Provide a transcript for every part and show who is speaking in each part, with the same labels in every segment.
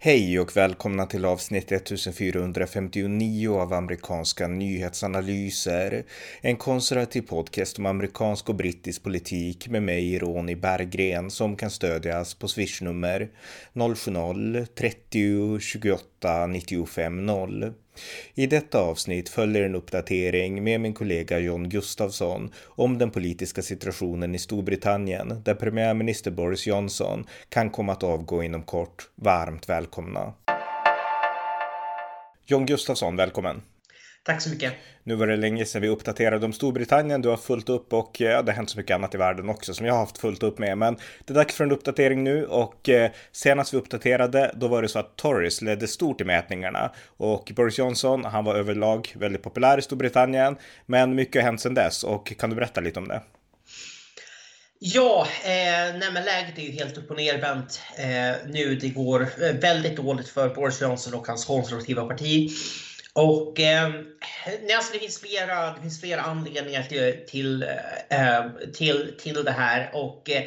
Speaker 1: Hej och välkomna till avsnitt 1459 av amerikanska nyhetsanalyser. En konservativ podcast om amerikansk och brittisk politik med mig, Ronny Berggren, som kan stödjas på swishnummer 070-30 28 95 0. I detta avsnitt följer en uppdatering med min kollega John Gustafsson om den politiska situationen i Storbritannien där premiärminister Boris Johnson kan komma att avgå inom kort. Varmt välkomna! John Gustafsson, välkommen!
Speaker 2: Tack så mycket.
Speaker 1: Nu var det länge sedan vi uppdaterade om Storbritannien. Du har fullt upp och ja, det har hänt så mycket annat i världen också som jag har haft fullt upp med. Men det är dags för en uppdatering nu och eh, senast vi uppdaterade då var det så att Tories ledde stort i mätningarna och Boris Johnson, han var överlag väldigt populär i Storbritannien. Men mycket har hänt sedan dess och kan du berätta lite om det?
Speaker 2: Ja, eh, nej men läget är ju helt upp och nervänt eh, nu. Det går eh, väldigt dåligt för Boris Johnson och hans konservativa parti. Och eh, alltså det, finns flera, det finns flera anledningar till, till, eh, till, till det här. Och eh,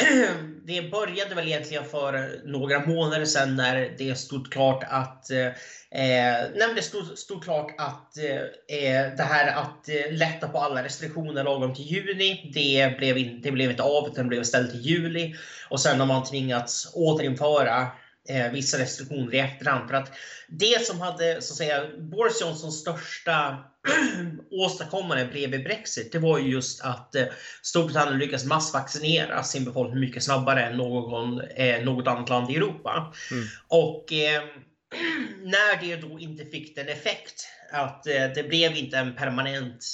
Speaker 2: det började väl egentligen för några månader sedan när det stod klart att eh, eh när det stod, stod klart att eh, eh det här att eh, lätta på alla restriktioner lagom till juni, det blev, in, det blev inte av utan det blev istället till juli. Och sen har man tvingats återinföra eh, vissa restriktioner i efterhand. För att det som hade så att säga, Boris Johnsons största åstadkommande bredvid Brexit, det var ju just att eh, Storbritannien lyckas massvaccinera sin befolkning mycket snabbare än någon, eh, något annat land i Europa. Mm. Och eh, när det då inte fick den effekt att eh, det blev inte en permanent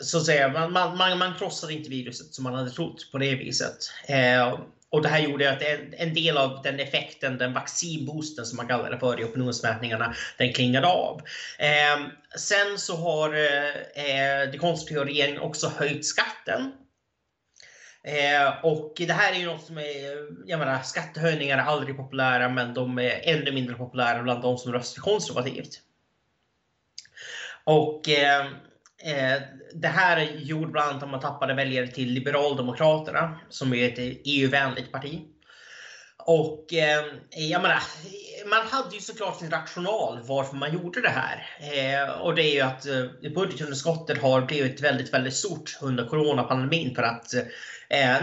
Speaker 2: så att säga, man, man, man krossade inte viruset som man hade trott på det viset. Eh, och det här gjorde att en del av den effekten, den vaccinboosten som man kallar det för i opinionsmätningarna, den klingade av. Eh, sen så har eh, eh, det konservativa regeringen också höjt skatten. Eh, och det här är ju något som är, jag menar, skattehöjningar är aldrig populära men de är ännu mindre populära bland de som röstar konservativt. Och eh, Eh, det här gjorde bland annat att man tappade väljare till Liberaldemokraterna som är ett EU-vänligt parti. Och eh, jag menar, man hade ju såklart sin rational varför man gjorde det här. Eh, och det är ju att eh, budgetunderskottet har blivit väldigt, väldigt stort under coronapandemin för att eh,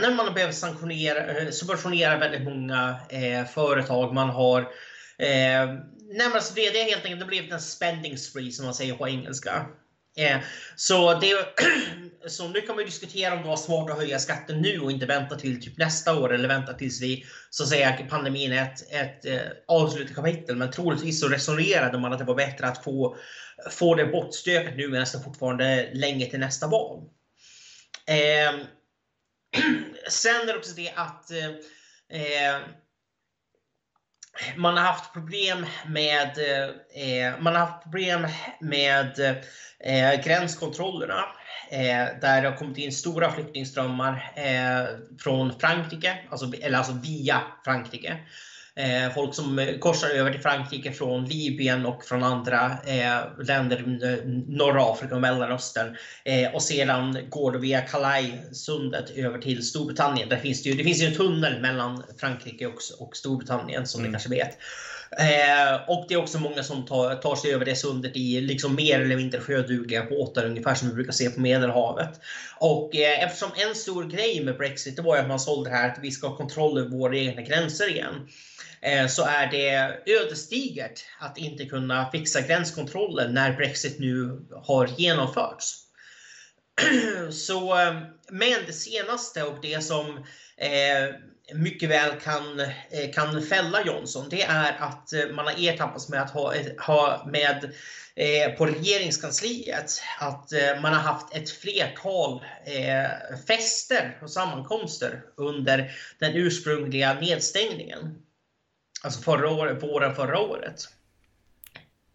Speaker 2: när man har behövt sanktionera, eh, subventionera väldigt många eh, företag, man har eh, nej men alltså det, det är helt enkelt det blivit en spending spree som man säger på engelska. Eh, så, det, så nu kan man diskutera om det var smart att höja skatten nu och inte vänta till typ nästa år eller vänta tills vi så att säga pandemin är ett, ett eh, avslutat kapitel. Men troligtvis så resonerade man att det var bättre att få, få det bortstökat nu medan det fortfarande länge till nästa val. Eh, sen är det också det att eh, eh man har haft problem med, eh, man har haft problem med eh, gränskontrollerna. Eh, där det har kommit in stora flyktingströmmar eh, från Frankrike, alltså, eller alltså via Frankrike. Eh, folk som korsar över till Frankrike från Libyen och från andra eh, länder, eh, norra Afrika och Mellanöstern. Eh, och sedan går det via Calais-sundet över till Storbritannien. Där finns det, ju, det finns ju en tunnel mellan Frankrike och, och Storbritannien som mm. ni kanske vet. Eh, och det är också många som tar, tar sig över det sundet i liksom mer eller mindre sjödugliga båtar, ungefär som vi brukar se på Medelhavet. Och eh, eftersom en stor grej med Brexit det var att man sålde det här att vi ska ha kontroll över våra egna gränser igen. Eh, så är det ödesdigert att inte kunna fixa gränskontrollen när Brexit nu har genomförts. Så, eh, men det senaste och det som eh, mycket väl kan, eh, kan fälla Johnson, det är att eh, man har ertappats med att ha, ha med eh, på regeringskansliet att man har haft ett flertal eh, fester och sammankomster under den ursprungliga nedstängningen. Alltså förra året, våren förra året.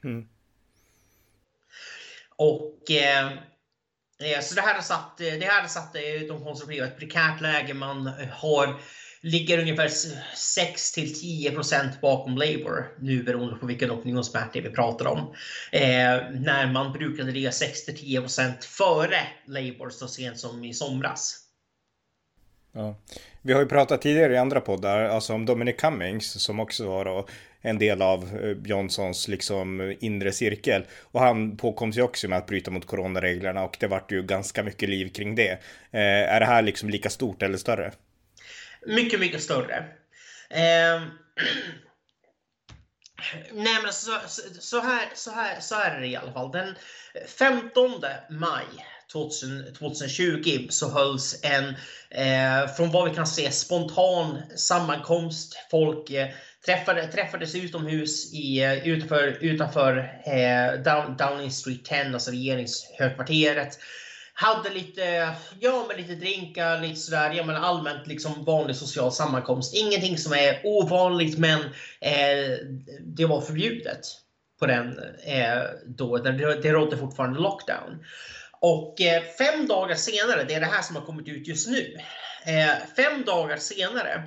Speaker 2: Mm. Och eh, så det här har satt, det här har satt de konservativa i ett prekärt läge. Man har ligger ungefär 6 till 10 procent bakom Labour nu beroende på vilken opinionsmätning vi pratar om. Eh, när man brukade ligga 6 till 10 procent före Labour så sent som i somras.
Speaker 1: Ja. Vi har ju pratat tidigare i andra poddar, alltså om Dominic Cummings som också var då en del av eh, Johnsons liksom eh, inre cirkel. Och han påkom sig också med att bryta mot coronareglerna och det vart ju ganska mycket liv kring det. Eh, är det här liksom lika stort eller större?
Speaker 2: Mycket, mycket större. Eh, nej men så, så, här, så, här, så här är det i alla fall. Den 15 maj 2020 så hölls en, eh, från vad vi kan se, spontan sammankomst. Folk eh, träffade, träffades utomhus i, eh, utanför, utanför eh, Down, Downing Street 10, alltså regeringshögkvarteret. Hade lite, ja, men lite drinkar, lite sådär, ja, men allmänt liksom vanlig social sammankomst. Ingenting som är ovanligt, men eh, det var förbjudet på den eh, då. Det, det rådde fortfarande lockdown. Och eh, fem dagar senare, det är det här som har kommit ut just nu. Eh, fem dagar senare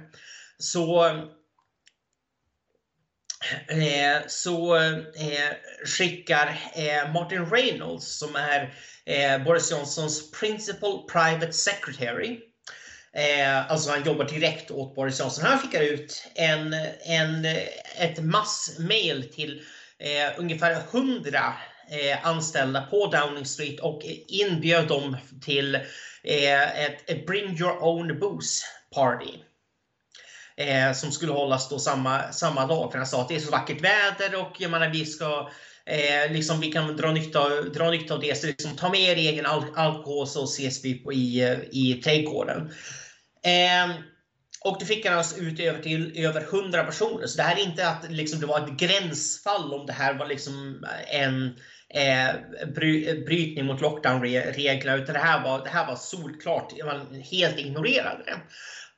Speaker 2: så eh, så eh, skickar eh, Martin Reynolds som är eh, Boris Johnsons Principal Private Secretary alltså han jobbar direkt åt Boris Johnson. Han skickar ut en, en, ett massmail till ungefär 100 anställda på Downing Street och inbjöd dem till ett, ett, Bring Your Own Booze Party. Eh, som skulle hållas då samma, samma dag. För han sa att det är så vackert väder och jag menar, vi ska Eh, liksom vi kan dra nytta, dra nytta av det. Så liksom, ta med er egen al alkohol så ses vi på, i, i trädgården. Eh, och det fick han oss ut över till över 100 personer. Så det här är inte att liksom, det var ett gränsfall om det här var liksom en eh, bry, brytning mot lockdown-reglerna. Utan det här var, det här var solklart. Man helt ignorerade det.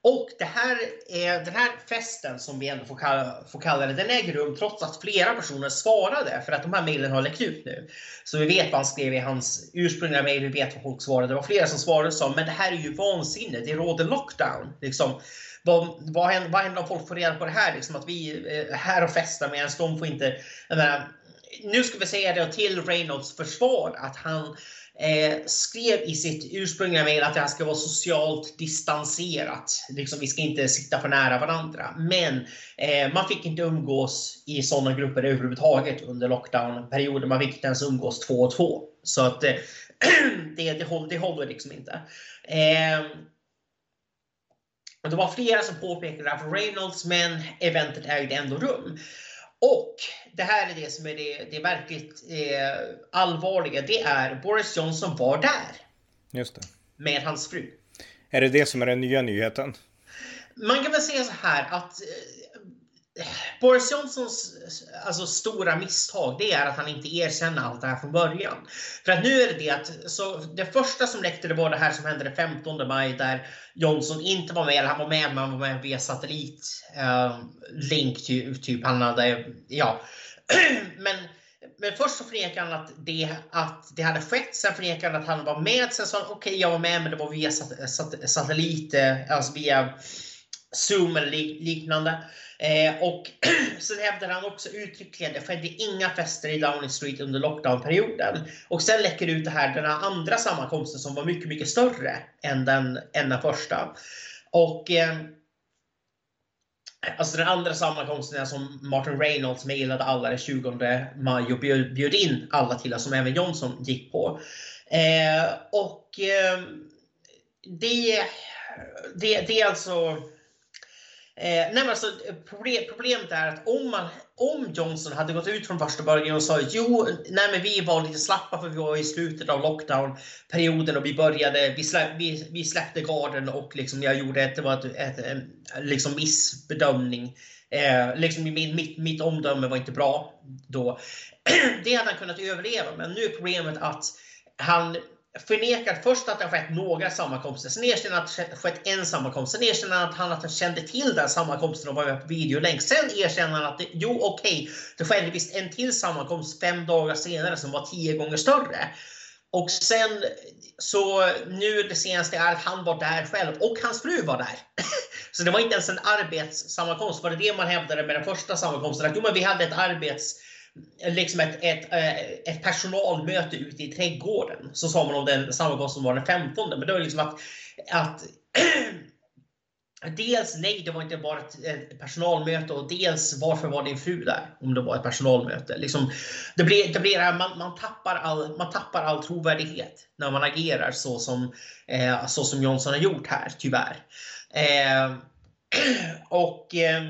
Speaker 2: Och det här, eh, den här festen som vi ändå får kalla, får kalla det, den äger rum trots att flera personer svarade för att de här mejlen har läckt ut nu. Så vi vet vad han skrev i hans ursprungliga mejl, vi vet vad folk svarade. Det var flera som svarade och sa men det här är ju vansinne, det råder lockdown. Liksom, vad, vad, händer, vad händer om folk får reda på det här? Liksom att vi är här och festar medan de får inte... Menar, nu ska vi säga det till Reynolds försvar att han eh, skrev i sitt ursprungliga mejl att det här ska vara socialt distanserat. Liksom, vi ska inte sitta för nära varandra. Men eh, man fick inte umgås i sådana grupper överhuvudtaget under lockdownperioden. Man fick inte ens umgås två och två. Så att eh, det, det, håller, det håller liksom inte. Eh, det var flera som påpekade det här för Reynolds, men eventet ägde ändå rum. Och det här är det som är det, det verkligt eh, allvarliga. Det är Boris Johnson var där.
Speaker 1: Just det.
Speaker 2: Med hans fru.
Speaker 1: Är det det som är den nya nyheten?
Speaker 2: Man kan väl säga så här att eh, Boris Johnsons alltså, stora misstag det är att han inte erkänner allt det här från början. För att nu är det det att så det första som läckte det var det här som hände den 15 maj där Johnson inte var med, eller han var med men han var med via satellit. Uh, typ, typ han hade, ja. men, men först så förnekade han att det, att det hade skett, sen förnekade han att han var med, sen sa han okej okay, jag var med men det var via sat, sat, satellit, eh, alltså via Zoom eller liknande. Eh, och sen hävdar han också uttryckligen, det skedde inga fester i Downing Street under lockdownperioden. Och sen läcker ut det här, den här andra sammankomsten som var mycket, mycket större än den, än den första. Och eh, Alltså den andra sammankomsten är som Martin Reynolds mejlade alla den 20 maj och bjöd, bjöd in alla till, som även Johnson gick på. Eh, och eh, det, det, det är alltså Eh, nej men alltså, problem, problemet är att om, man, om Johnson hade gått ut från första början och sa jo, nej men vi var lite slappa för vi var i slutet av lockdownperioden och vi började, vi, släpp, vi, vi släppte garden och liksom jag gjorde ett, det var ett, ett, ett liksom missbedömning. Eh, liksom min, mitt, mitt omdöme var inte bra då. det hade han kunnat överleva, men nu är problemet att han förnekar först att det har skett några sammankomster, sen erkänner han att det skett en sammankomst, sen erkänner han att han, att han kände till den sammankomsten och var med på videolänk. Sen erkänner han att det, jo okej, okay, det skedde visst en till sammankomst fem dagar senare som var tio gånger större. Och sen så nu det senaste är att han var där själv och hans fru var där. Så det var inte ens en arbetssammankomst. Var det det man hävdade med den första sammankomsten? Att jo, men vi hade ett arbets liksom ett, ett, eh, ett personalmöte ute i trädgården. Så sa man om den sammankomsten var den 15. Men det var liksom att, att Dels nej, det var inte bara ett, ett, personalmöte och dels varför var din fru där? Om det var ett personalmöte. Liksom, det blir, det blir man, man, tappar all, man tappar all trovärdighet när man agerar så som, eh, så som Johnson har gjort här, tyvärr. Eh, och eh,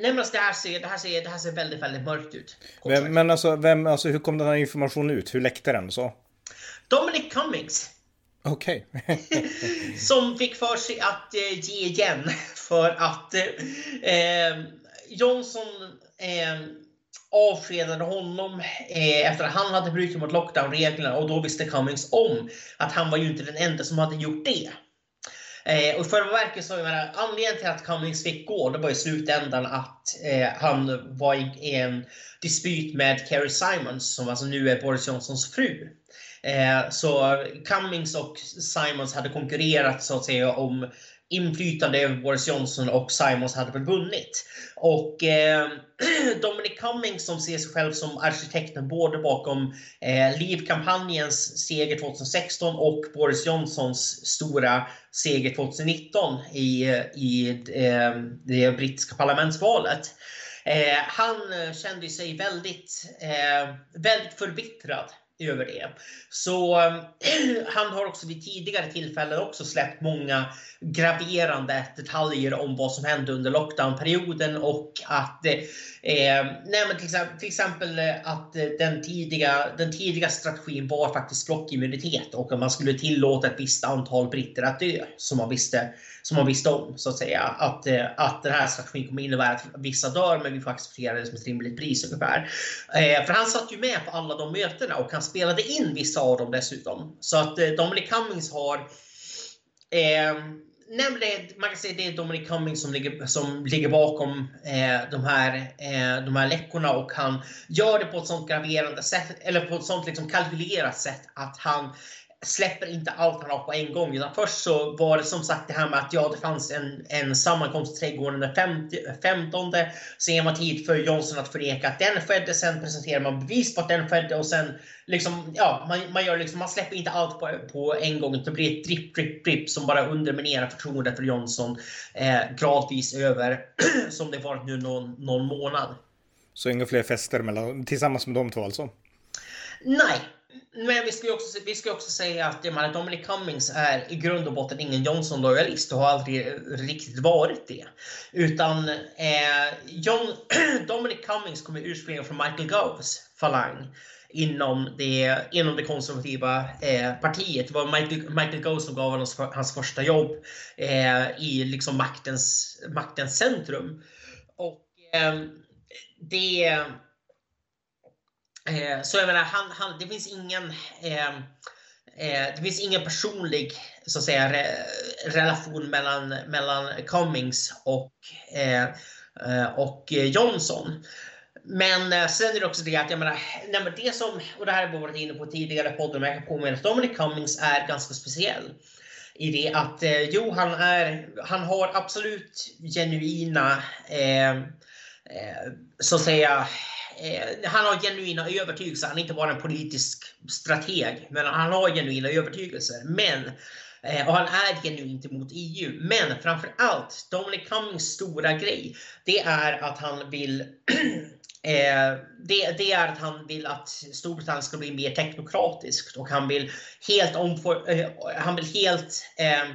Speaker 2: Nej, men alltså det, här ser, det, här ser, det här ser väldigt, väldigt mörkt ut.
Speaker 1: Vem, men alltså, vem, alltså, hur kom den här informationen ut? Hur läckte den? Så?
Speaker 2: Dominic Cummings.
Speaker 1: Okej.
Speaker 2: Okay. som fick för sig att eh, ge igen för att eh, Johnson eh, avskedade honom eh, efter att han hade brutit mot lockdown-reglerna och då visste Cummings om att han var ju inte den enda som hade gjort det. Eh, och för verket så, jag menar, anledningen till att Cummings fick gå, det var i slutändan att eh, han var i en dispyt med Kerry Simons, som alltså nu är Boris Johnsons fru. Eh, så Cummings och Simons hade konkurrerat så att säga om inflytande över Boris Johnson och Simons hade väl vunnit. Och eh, Dominic Cummings som ser sig själv som arkitekten både bakom eh, Leave-kampanjens seger 2016 och Boris Johnsons stora seger 2019 i, i eh, det brittiska parlamentsvalet. Eh, han eh, kände sig väldigt, eh, väldigt förbittrad över det. Så han har också vid tidigare tillfällen också släppt många graverande detaljer om vad som hände under lockdownperioden och att eh, eh nej men till, exempel, till exempel eh, att eh, den tidiga, den tidiga strategin var faktiskt flockimmunitet och att man skulle tillåta ett visst antal britter att dö som man visste som man visste om så att säga. Att, eh, att den här strategin kommer innebära att vissa dör men vi får acceptera det som ett rimligt pris ungefär. Eh, för han satt ju med på alla de mötena och han spelade in vissa av dem dessutom. Så att eh, Dominic Cummings har eh, nämligen, man kan säga att det är Dominic Cummings som ligger, som ligger bakom eh, de, här, eh, de här läckorna och han gör det på ett sånt graverande sätt, eller på ett sånt liksom kalkylerat sätt att han släpper inte allt han har på en gång. Utan först så var det som sagt det här med att ja, det fanns en, en sammankomst i trädgården den 50, 15. Sen var tid för Johnson att förneka att den skedde. Sen presenterar man bevis på att den skedde och sen liksom, ja, man, man, gör liksom, man släpper inte allt på, på en gång. Det blir ett dripp, dripp, dripp som bara underminerar förtroendet för Johnson eh, gradvis över som det varit nu någon, någon månad.
Speaker 1: Så inga fler fester mellan, tillsammans med de två alltså?
Speaker 2: Nej, men vi ska också, vi ska också säga att jag menar, Dominic Cummings är i grund och botten ingen Johnson-lojalist och har aldrig riktigt varit det. Utan eh, John, Dominic Cummings kommer ursprungligen från Michael Goves falang inom det, inom det konservativa eh, partiet. Det var Michael, Michael Gove som gav honom hans första jobb eh, i liksom maktens, maktens centrum. Och eh, det Eh, så jag menar, han, han, det finns ingen eh, eh, det finns ingen personlig så att säga, re, relation mellan, mellan Cummings och, eh, eh och Johnson. Men eh, sen är det också det att jag menar, nej, men det som, och det här har vi varit inne på tidigare podden, men jag kan påminna att Dominic Cummings är ganska speciell. I det att eh, jo, han, är, han har absolut genuina, eh, eh så att säga, eh, han har genuina övertygelser. Han är inte bara en politisk strateg, men han har genuina övertygelser. Men eh, och han är genuint emot EU. Men framför allt, Dominic Cummings stora grej, det är att han vill Eh, det, det, är att han vill att Storbritannien ska bli mer teknokratiskt och han vill helt, omfor, eh, han vill helt eh,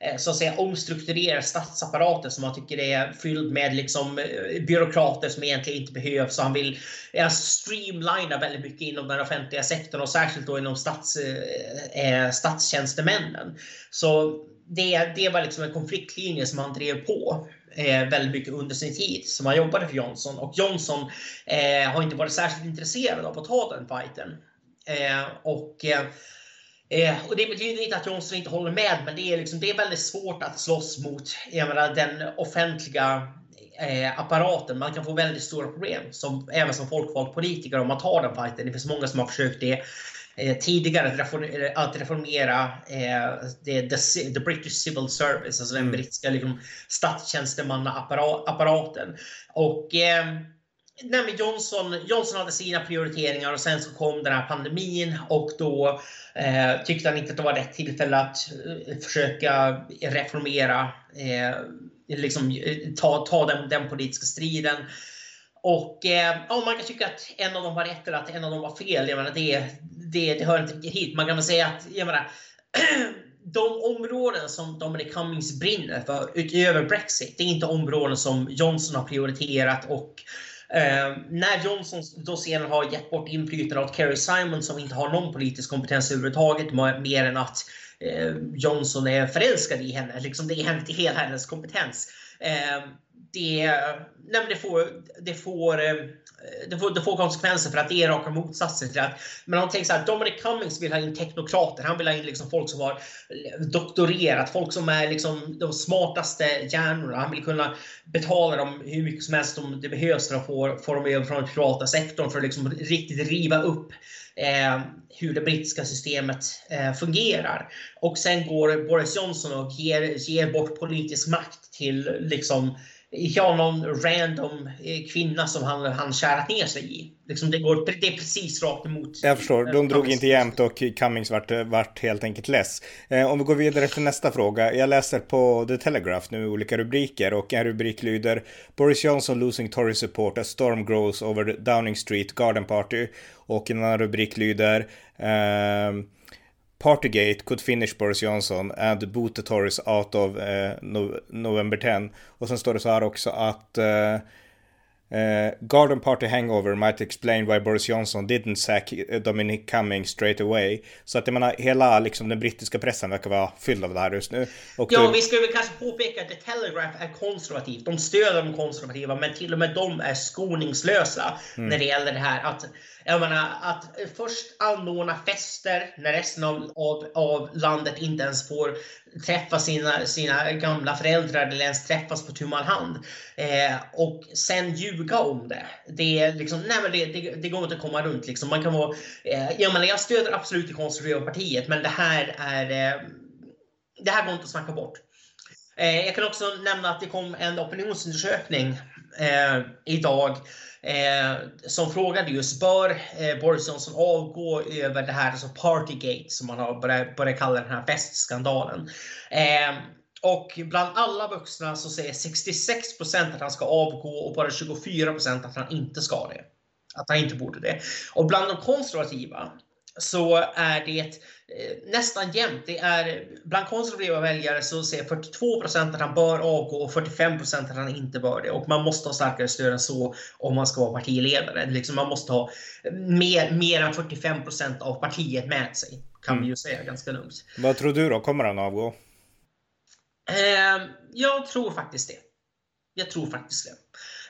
Speaker 2: Eh, så att säga omstrukturera statsapparaten som han tycker är fylld med liksom eh, byråkrater som egentligen inte behövs. Så han vill eh, ja, streamlina väldigt mycket inom den offentliga sektorn och särskilt då inom stats, eh, statstjänstemännen. Så det, det var liksom en konfliktlinje som han drev på eh, väldigt mycket under sin tid som han jobbade för Johnson. Och Johnson eh, har inte varit särskilt intresserad av att ta den fighten. Eh, och Eh, och det betyder inte att Johnson inte håller med, men det är, liksom, det är väldigt svårt att slåss mot menar, den offentliga eh, apparaten. Man kan få väldigt stora problem, som, även som folkvald politiker, om man tar den fighten. Det finns många som har försökt det eh, tidigare, att, reform, att reformera eh, the, the, the, British Civil Service, alltså den mm. brittiska liksom, statstjänstemannaapparaten. Och eh, nej men Johnson, Johnson hade sina prioriteringar och sen så kom den här pandemin och då eh, tyckte han inte att det var rätt tillfälle att eh, försöka reformera, eh, liksom eh, ta, ta den, den politiska striden. Och eh, ja, man kan tycka att en av dem var rätt eller att en av dem var fel. Jag menar, det, det, det hör inte riktigt hit. Man kan väl säga att jag menar, de områden som Dominic Cummings brinner för utöver Brexit, det är inte områden som Johnson har prioriterat och eh, när Johnson då senare har gett bort inflytande åt Kerry Simon som inte har någon politisk kompetens överhuvudtaget mer än att eh, Johnson är förälskad i henne. Liksom det är inte hela hennes kompetens. Eh, det, nej det, får, det, får, eh, det, får, det får konsekvenser för att det är raka motsatsen till att... Men om tänker så här, Dominic Cummings vill ha in teknokrater. Han vill ha in liksom folk som har doktorerat, folk som är liksom de smartaste hjärnorna. Han vill kunna betala dem hur mycket som helst om det behövs för att få, få dem över från den privata sektorn för att liksom riktigt riva upp eh, hur det brittiska systemet eh, fungerar. Och sen går Boris Johnson och ger, ger bort politisk makt till liksom ja, någon random eh, kvinna som han, han kärat ner sig i. Liksom det, går, det är precis rakt emot.
Speaker 1: Jag förstår, de drog inte jämnt och Cummings vart, vart helt enkelt less. Eh, om vi går vidare till nästa fråga. Jag läser på The Telegraph nu olika rubriker och en rubrik lyder Boris Johnson losing Tory support as storm grows over Downing Street Garden Party. Och en annan rubrik lyder eh, Partygate could finish Boris Johnson and boot the Tories out of eh, no November 10. Och sen står det så här också att eh, eh, Garden Party hangover might explain why Boris Johnson didn't sack Dominic Cummings straight away. Så att jag menar, hela liksom, den brittiska pressen verkar vara fylld av det här just nu.
Speaker 2: Och ja, det... vi skulle väl kanske påpeka att The Telegraph är konservativt. De stöder de konservativa, men till och med de är skoningslösa mm. när det gäller det här. Att jag menar att först anordna fester när resten av, av, av landet inte ens får träffa sina, sina gamla föräldrar eller ens träffas på tu man hand. Eh, och sen ljuga om det. Det, är liksom, nej men det, det, det går inte att komma runt. Liksom. Man kan vara, eh, jag, menar, jag stöder absolut det konservativa partiet men det här är eh, det här går inte att snacka bort. Eh, jag kan också nämna att det kom en opinionsundersökning eh, idag eh, som frågade just bör eh, Boris Johnson avgå över det här alltså Partygate som man har börjat, börjat kalla den här festskandalen. Eh, och bland alla vuxna så säger 66% att han ska avgå och bara 24% att han inte ska det. Att han inte borde det. Och bland de konservativa så är det eh, nästan jämnt. Det är, bland konservativa väljare så säger 42 att han bör avgå och 45 att han inte bör det. Och man måste ha starkare stöd än så om man ska vara partiledare. Liksom man måste ha mer, mer än 45% av partiet med sig. Kan mm. vi ju säga ganska lugnt.
Speaker 1: Vad tror du då? Kommer han avgå?
Speaker 2: Eh, jag tror faktiskt det. Jag tror faktiskt det.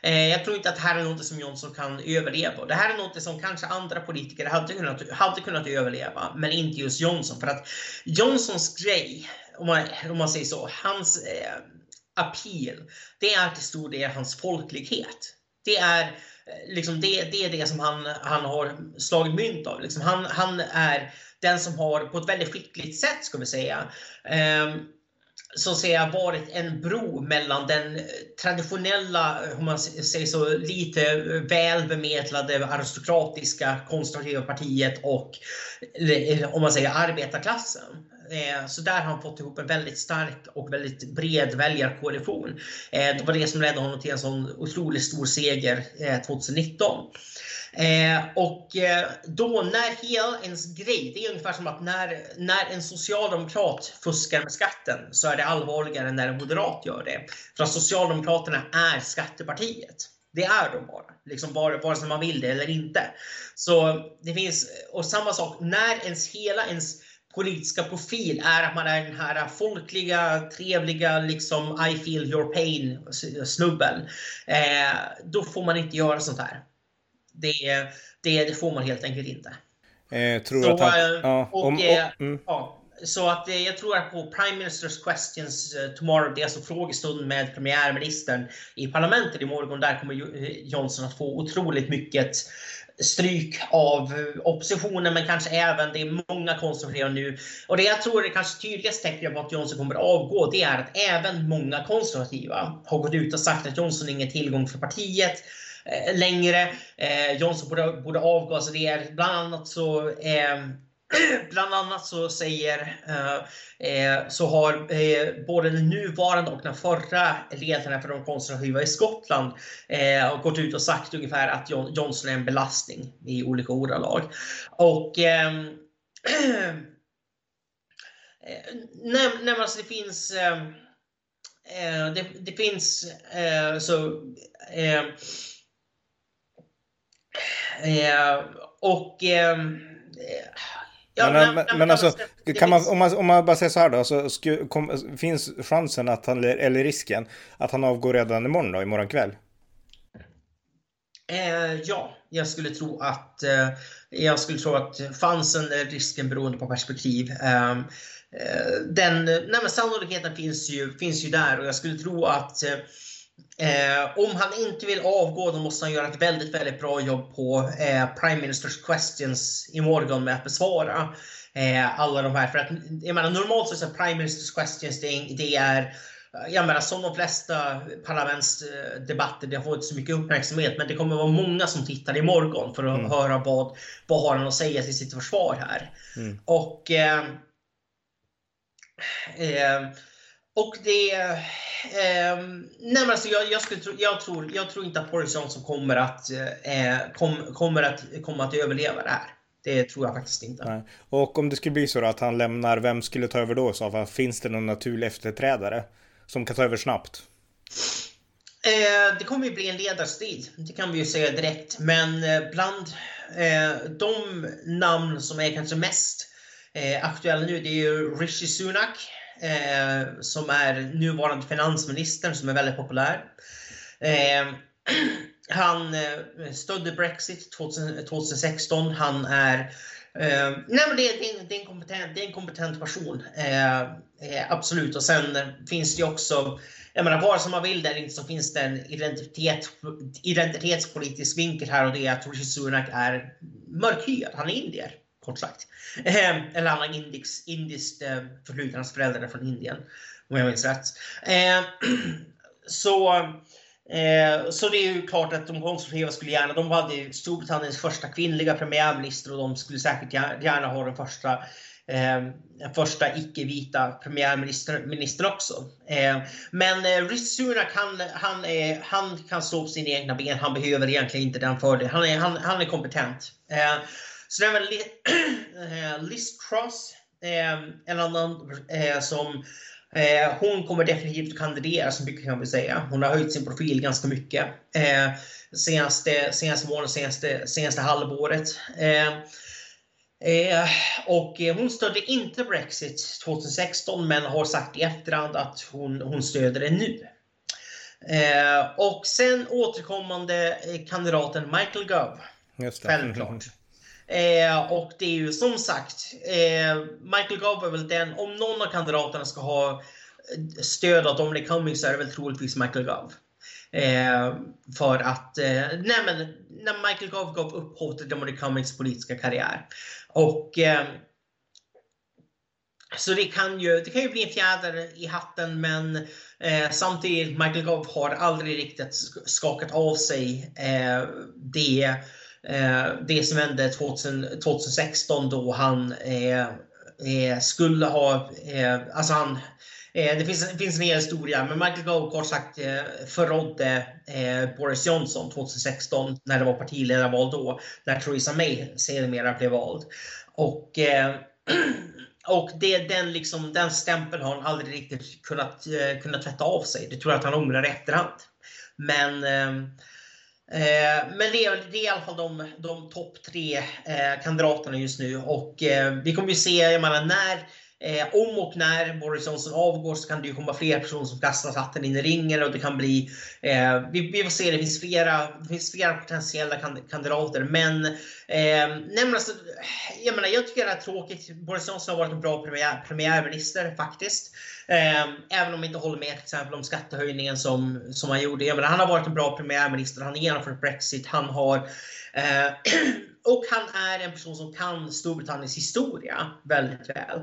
Speaker 2: Eh, jag tror inte att det här är något som Johnson kan överleva. Det här är något som kanske andra politiker hade kunnat, hade kunnat överleva, men inte just Johnson. För att Johnsons grej, om man, om man säger så, hans eh, appeal, det är till stor del hans folklighet. Det är eh, liksom det, det är det som han, han har slagit mynt av. Liksom han, han är den som har på ett väldigt skickligt sätt, ska vi säga, eh, så att säga varit en bro mellan den eh, traditionella, eh, om man säger så, lite eh, välbemedlade aristokratiska konservativa partiet och om man säger arbetarklassen. Eh, så där har han fått ihop en väldigt stark och väldigt bred väljarkoalition. Eh, det var det som ledde honom till en sån otroligt stor seger eh, 2019. Eh, och eh, då när hela ens grej, det är ungefär som att när, när en socialdemokrat fuskar med skatten så är det allvarligare än när en moderat gör det. För att Socialdemokraterna är skattepartiet. Det är de bara, liksom bara, vare sig man vill det eller inte. Så det finns, och samma sak, när ens hela ens politiska profil är att man är den här folkliga, trevliga, liksom I feel your pain snubben. Eh, då får man inte göra sånt här. Det, det, det får man helt enkelt inte.
Speaker 1: Eh, tror så, att han, eh, ja, och, om,
Speaker 2: eh, mm. ja, så att eh, jag tror att på Prime Ministers Questions tomorrow, det är alltså frågestund med premiärministern i parlamentet imorgon, där kommer Johnson att få otroligt mycket stryk av oppositionen, men kanske även det är många konservativa nu. Och det jag tror är kanske tydligaste tecknet på att Johnson kommer att avgå, det är att även många konservativa har gått ut och sagt att Johnson är ingen tillgång för partiet. Eh, längre. Eh, Johnson borde, borde avgå. Alltså det är bland annat så eh, Bland annat så säger eh, eh, så har eh, både den nuvarande och den förra ledaren för de konservativa i Skottland eh, gått ut och sagt ungefär att John, Johnson är en belastning i olika ordalag. Och ehm, eh, nej, alltså det finns ehm, eh, det, det, finns så och ehm,
Speaker 1: Ja, men, men, men alltså, kan man, om, man, om man bara säger så här då, så sku, kom, finns chansen att han, eller risken, att han avgår redan imorgon då, imorgon kväll?
Speaker 2: Eh, ja, jag skulle tro att eh, jag skulle tro att fanns en risken beroende på perspektiv. Ehm, eh, den, nej sannolikheten finns ju, finns ju där och jag skulle tro att Eh, om han inte vill avgå då måste han göra ett väldigt, väldigt bra jobb på eh, Prime Ministers Questions i morgon med att besvara eh, alla de här. För att, jag menar, normalt så är Prime Ministers Questions det, det är jag menar, som de flesta parlamentsdebatter, det har fått så mycket uppmärksamhet, men det kommer vara många som tittar imorgon för att mm. höra vad, vad har han att säga till sitt försvar här. Mm. Och eh, eh, och det... Eh, nej men alltså jag, jag, skulle tro, jag, tror, jag tror inte att Boris Johnson kommer att, eh, kom, kommer att, kommer att överleva det här. Det tror jag faktiskt inte. Nej.
Speaker 1: Och om det skulle bli så att han lämnar, vem skulle ta över då? Så finns det någon naturlig efterträdare som kan ta över snabbt?
Speaker 2: Eh, det kommer ju bli en ledarstrid, det kan vi ju säga direkt. Men eh, bland eh, de namn som är kanske mest eh, aktuella nu, det är ju Rishi Sunak eh, som är nuvarande finansministern som är väldigt populär. Eh, han eh, stödde Brexit 2000, 2016. Han är eh, nej men det, det, är en, det, är en kompetent, det är en kompetent person. Eh, eh, absolut. Och sen eh, finns det också jag menar, vare som man vill där inte så finns det en identitet, identitetspolitisk vinkel här och det är att Rishi Sunak är mörkhyad. Han är indier kort sagt. Eh, eller han har indiskt indiskt eh, förflutet, hans föräldrar är från Indien. Om jag minns rätt. Eh, så, eh, så det är ju klart att de konservativa skulle gärna, de hade Storbritanniens första kvinnliga premiärminister och de skulle säkert gärna ha den första ehm, den första icke-vita premiärministern också. Ehm, men eh, Rishi Sunak han, han, han kan stå på sina egna ben. Han behöver egentligen inte den fördelen. Han är, han, han är kompetent. Ehm, Eh, så det eh, Liz Truss, eh, en annan eh, som hon kommer definitivt kandidera, så mycket kan vi säga. Hon har höjt sin profil ganska mycket senaste, senaste månaden, senaste, senaste halvåret. Eh, och hon stödde inte Brexit 2016 men har sagt i efterhand att hon, hon stöder det nu. Eh, och sen återkommande kandidaten Michael Gove. Självklart. Eh, och det är ju som sagt, eh, Michael Gove är väl den, om någon av kandidaterna ska ha eh, stöd av Dominic Cummings så är det väl troligtvis Michael Gove. Eh, för att, eh, nej men, när Michael Gove gav upphov till Dominic Cummings politiska karriär. Och eh, så det kan, ju, det kan ju bli en fjäder i hatten men eh, samtidigt Michael Gove har aldrig riktigt skakat av sig eh, det Eh, det som hände 2000, 2016 då han eh, eh, skulle ha, eh, alltså han eh, det finns, det finns en hel historia, men Michael Gove kort sagt förrådde Boris Johnson 2016 när det var partiledarval då, när Theresa May sedermera blev vald. Och, och det, den, liksom, den stämpeln har han aldrig riktigt kunnat, kunnat tvätta av sig. Det tror jag att han ångrar i efterhand. Men Eh, men det är, det är i alla fall de, de topp tre eh, kandidaterna just nu. Och eh, vi kommer ju se, jag menar när Eh, om och när Boris Johnson avgår så kan det ju komma fler personer som kastar hatten in i ringen och det kan bli... Eh, vi, vi får se, det finns flera, det finns flera potentiella kandidater. Men, eh, nämligen, alltså, jag, menar, jag tycker det är tråkigt. Boris Johnson har varit en bra premiär, premiärminister faktiskt. Eh, även om jag inte håller med till exempel om skattehöjningen som, som han gjorde. Jag menar, han har varit en bra premiärminister, han har genomfört Brexit, han har eh, och han är en person som kan Storbritanniens historia väldigt väl.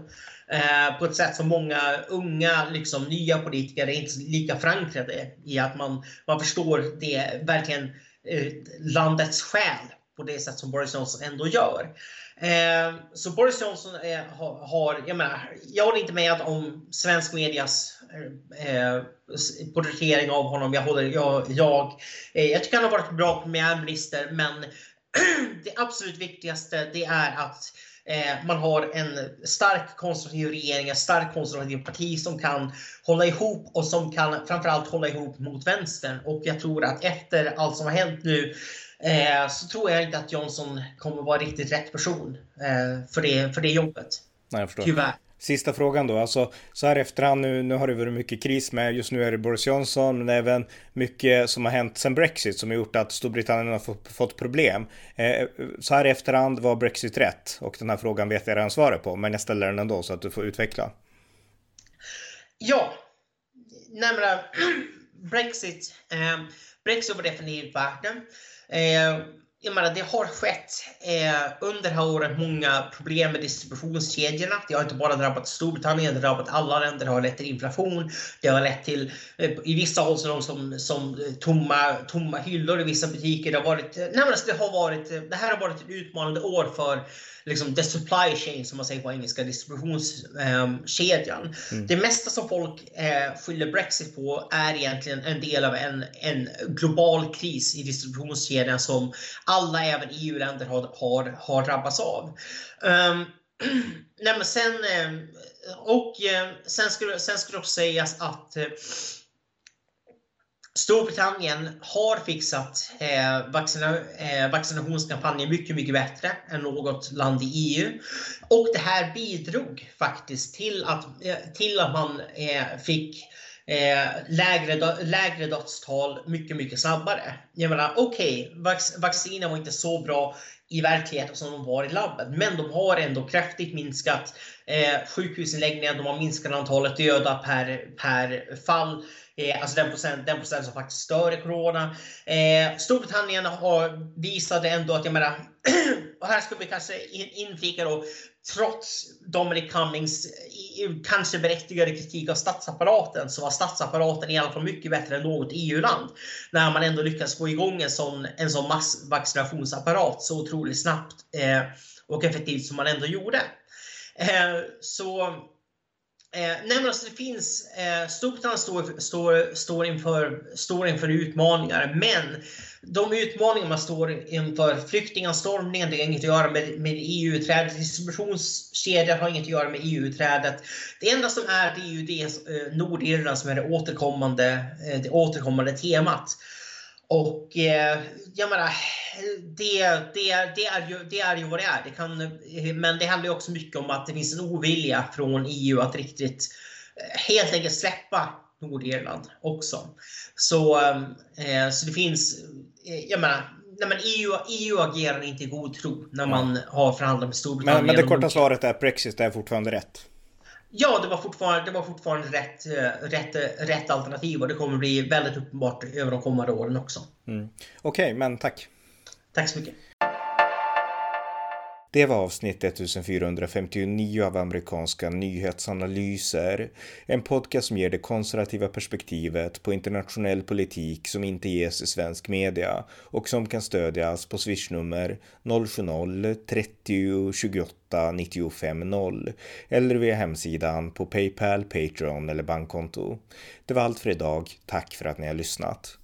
Speaker 2: Eh, på ett sätt som många unga, liksom, nya politiker är inte lika förankrade i att man, man förstår det verkligen eh, landets själ på det sätt som Boris Johnson ändå gör. Eh, så Boris Johnson eh, är, har, jag menar, jag håller inte med om svensk medias eh, eh porträttering av honom. Jag, håller, jag, jag, jag tycker han har varit en bra premiärminister men det absolut viktigaste det är att man har en stark konservativ regering, ett starkt konservativt parti som kan hålla ihop och som kan framförallt hålla ihop mot vänstern. Och jag tror att efter allt som har hänt nu eh, så tror jag inte att Johnson kommer vara riktigt rätt person eh, för, det, för det jobbet.
Speaker 1: Nej, jag förstår. Tyvärr. Sista frågan då, alltså så här efterhand nu, nu har det varit mycket kris med, just nu är det Boris Johnson, men även mycket som har hänt sedan Brexit som har gjort att Storbritannien har fått, fått problem. Eh, så här i efterhand var Brexit rätt? Och den här frågan vet jag redan svaret på, men jag ställer den ändå så att du får utveckla.
Speaker 2: Ja, nämligen Brexit. Eh, Brexit var definitivt värt det. Eh, jag menar, det har skett eh, under det här året många problem med distributionskedjorna. Det har inte bara drabbat Storbritannien, det har drabbat alla länder. Det har lett till inflation. Det har lett till, eh, i vissa håll så som, som tomma, tomma hyllor i vissa butiker. Det har varit, nej, men alltså, det, har varit, det här har varit ett utmanande år för liksom the supply chain som man säger på engelska, distributionskedjan. Um, mm. Det mesta som folk eh, skyller Brexit på är egentligen en del av en, en global kris i distributionskedjan som alla, även EU-länder, har, har, har drabbats av. Um, nej, men sen, ehm, och ehm, sen skulle, sen skulle också sägas att eh, Storbritannien har fixat eh, vaccina, eh, vaccinationskampanjen mycket, mycket bättre än något land i EU. Och det här bidrog faktiskt till att, eh, till att man eh, fick eh, lägre, lägre dödstal mycket, mycket snabbare. Jag menar, okej, okay, vac vaccinen var inte så bra i verkligheten som de var i labbet, men de har ändå kraftigt minskat eh, sjukhusinläggningar, de har minskat antalet döda per, per fall. Eh, alltså den procent, den procent som faktiskt stör i corona. Eh, Storbritannien har visade ändå att, jag menar, och här ska vi kanske inflika då, trots Dominic Cummings eh, kanske berättigade kritik av statsapparaten så var statsapparaten i alla fall mycket bättre än något EU-land. När man ändå lyckas få igång en sån, en sån massvaccinationsapparat så otroligt snabbt eh, och effektivt som man ändå gjorde. Eh, så Eh, nej men alltså det finns, eh, Storbritannien står, står, står, inför, står inför utmaningar, men de utmaningar man står inför, flyktinganstormningen, det har inget att göra med, med EU-utträdet, distributionskedjan har inget att göra med EU-utträdet. Det enda som är, det är ju det eh, Nordirland som är det återkommande, eh, det återkommande temat. Och eh, jag menar, det, det, det, är ju, det är ju vad det är. Det kan, men det handlar ju också mycket om att det finns en ovilja från EU att riktigt eh, helt enkelt släppa Nordirland också. Så, eh, så det finns, eh, jag menar, nej men EU, EU agerar inte i god tro när man har förhandlat med Storbritannien.
Speaker 1: Men, men det korta svaret är att Brexit är fortfarande rätt?
Speaker 2: Ja, det var fortfarande, det var fortfarande rätt, eh, rätt, eh, rätt alternativ och det kommer bli väldigt uppenbart över de kommande åren också.
Speaker 1: Mm. Okej, okay, men tack.
Speaker 2: Tack så mycket.
Speaker 1: Det var avsnitt 1459 av amerikanska nyhetsanalyser. En podcast som ger det konservativa perspektivet på internationell politik som inte ges i svensk media och som kan stödjas på swishnummer 070-30 28 95 0 eller via hemsidan på Paypal, Patreon eller bankkonto. Det var allt för idag. Tack för att ni har lyssnat.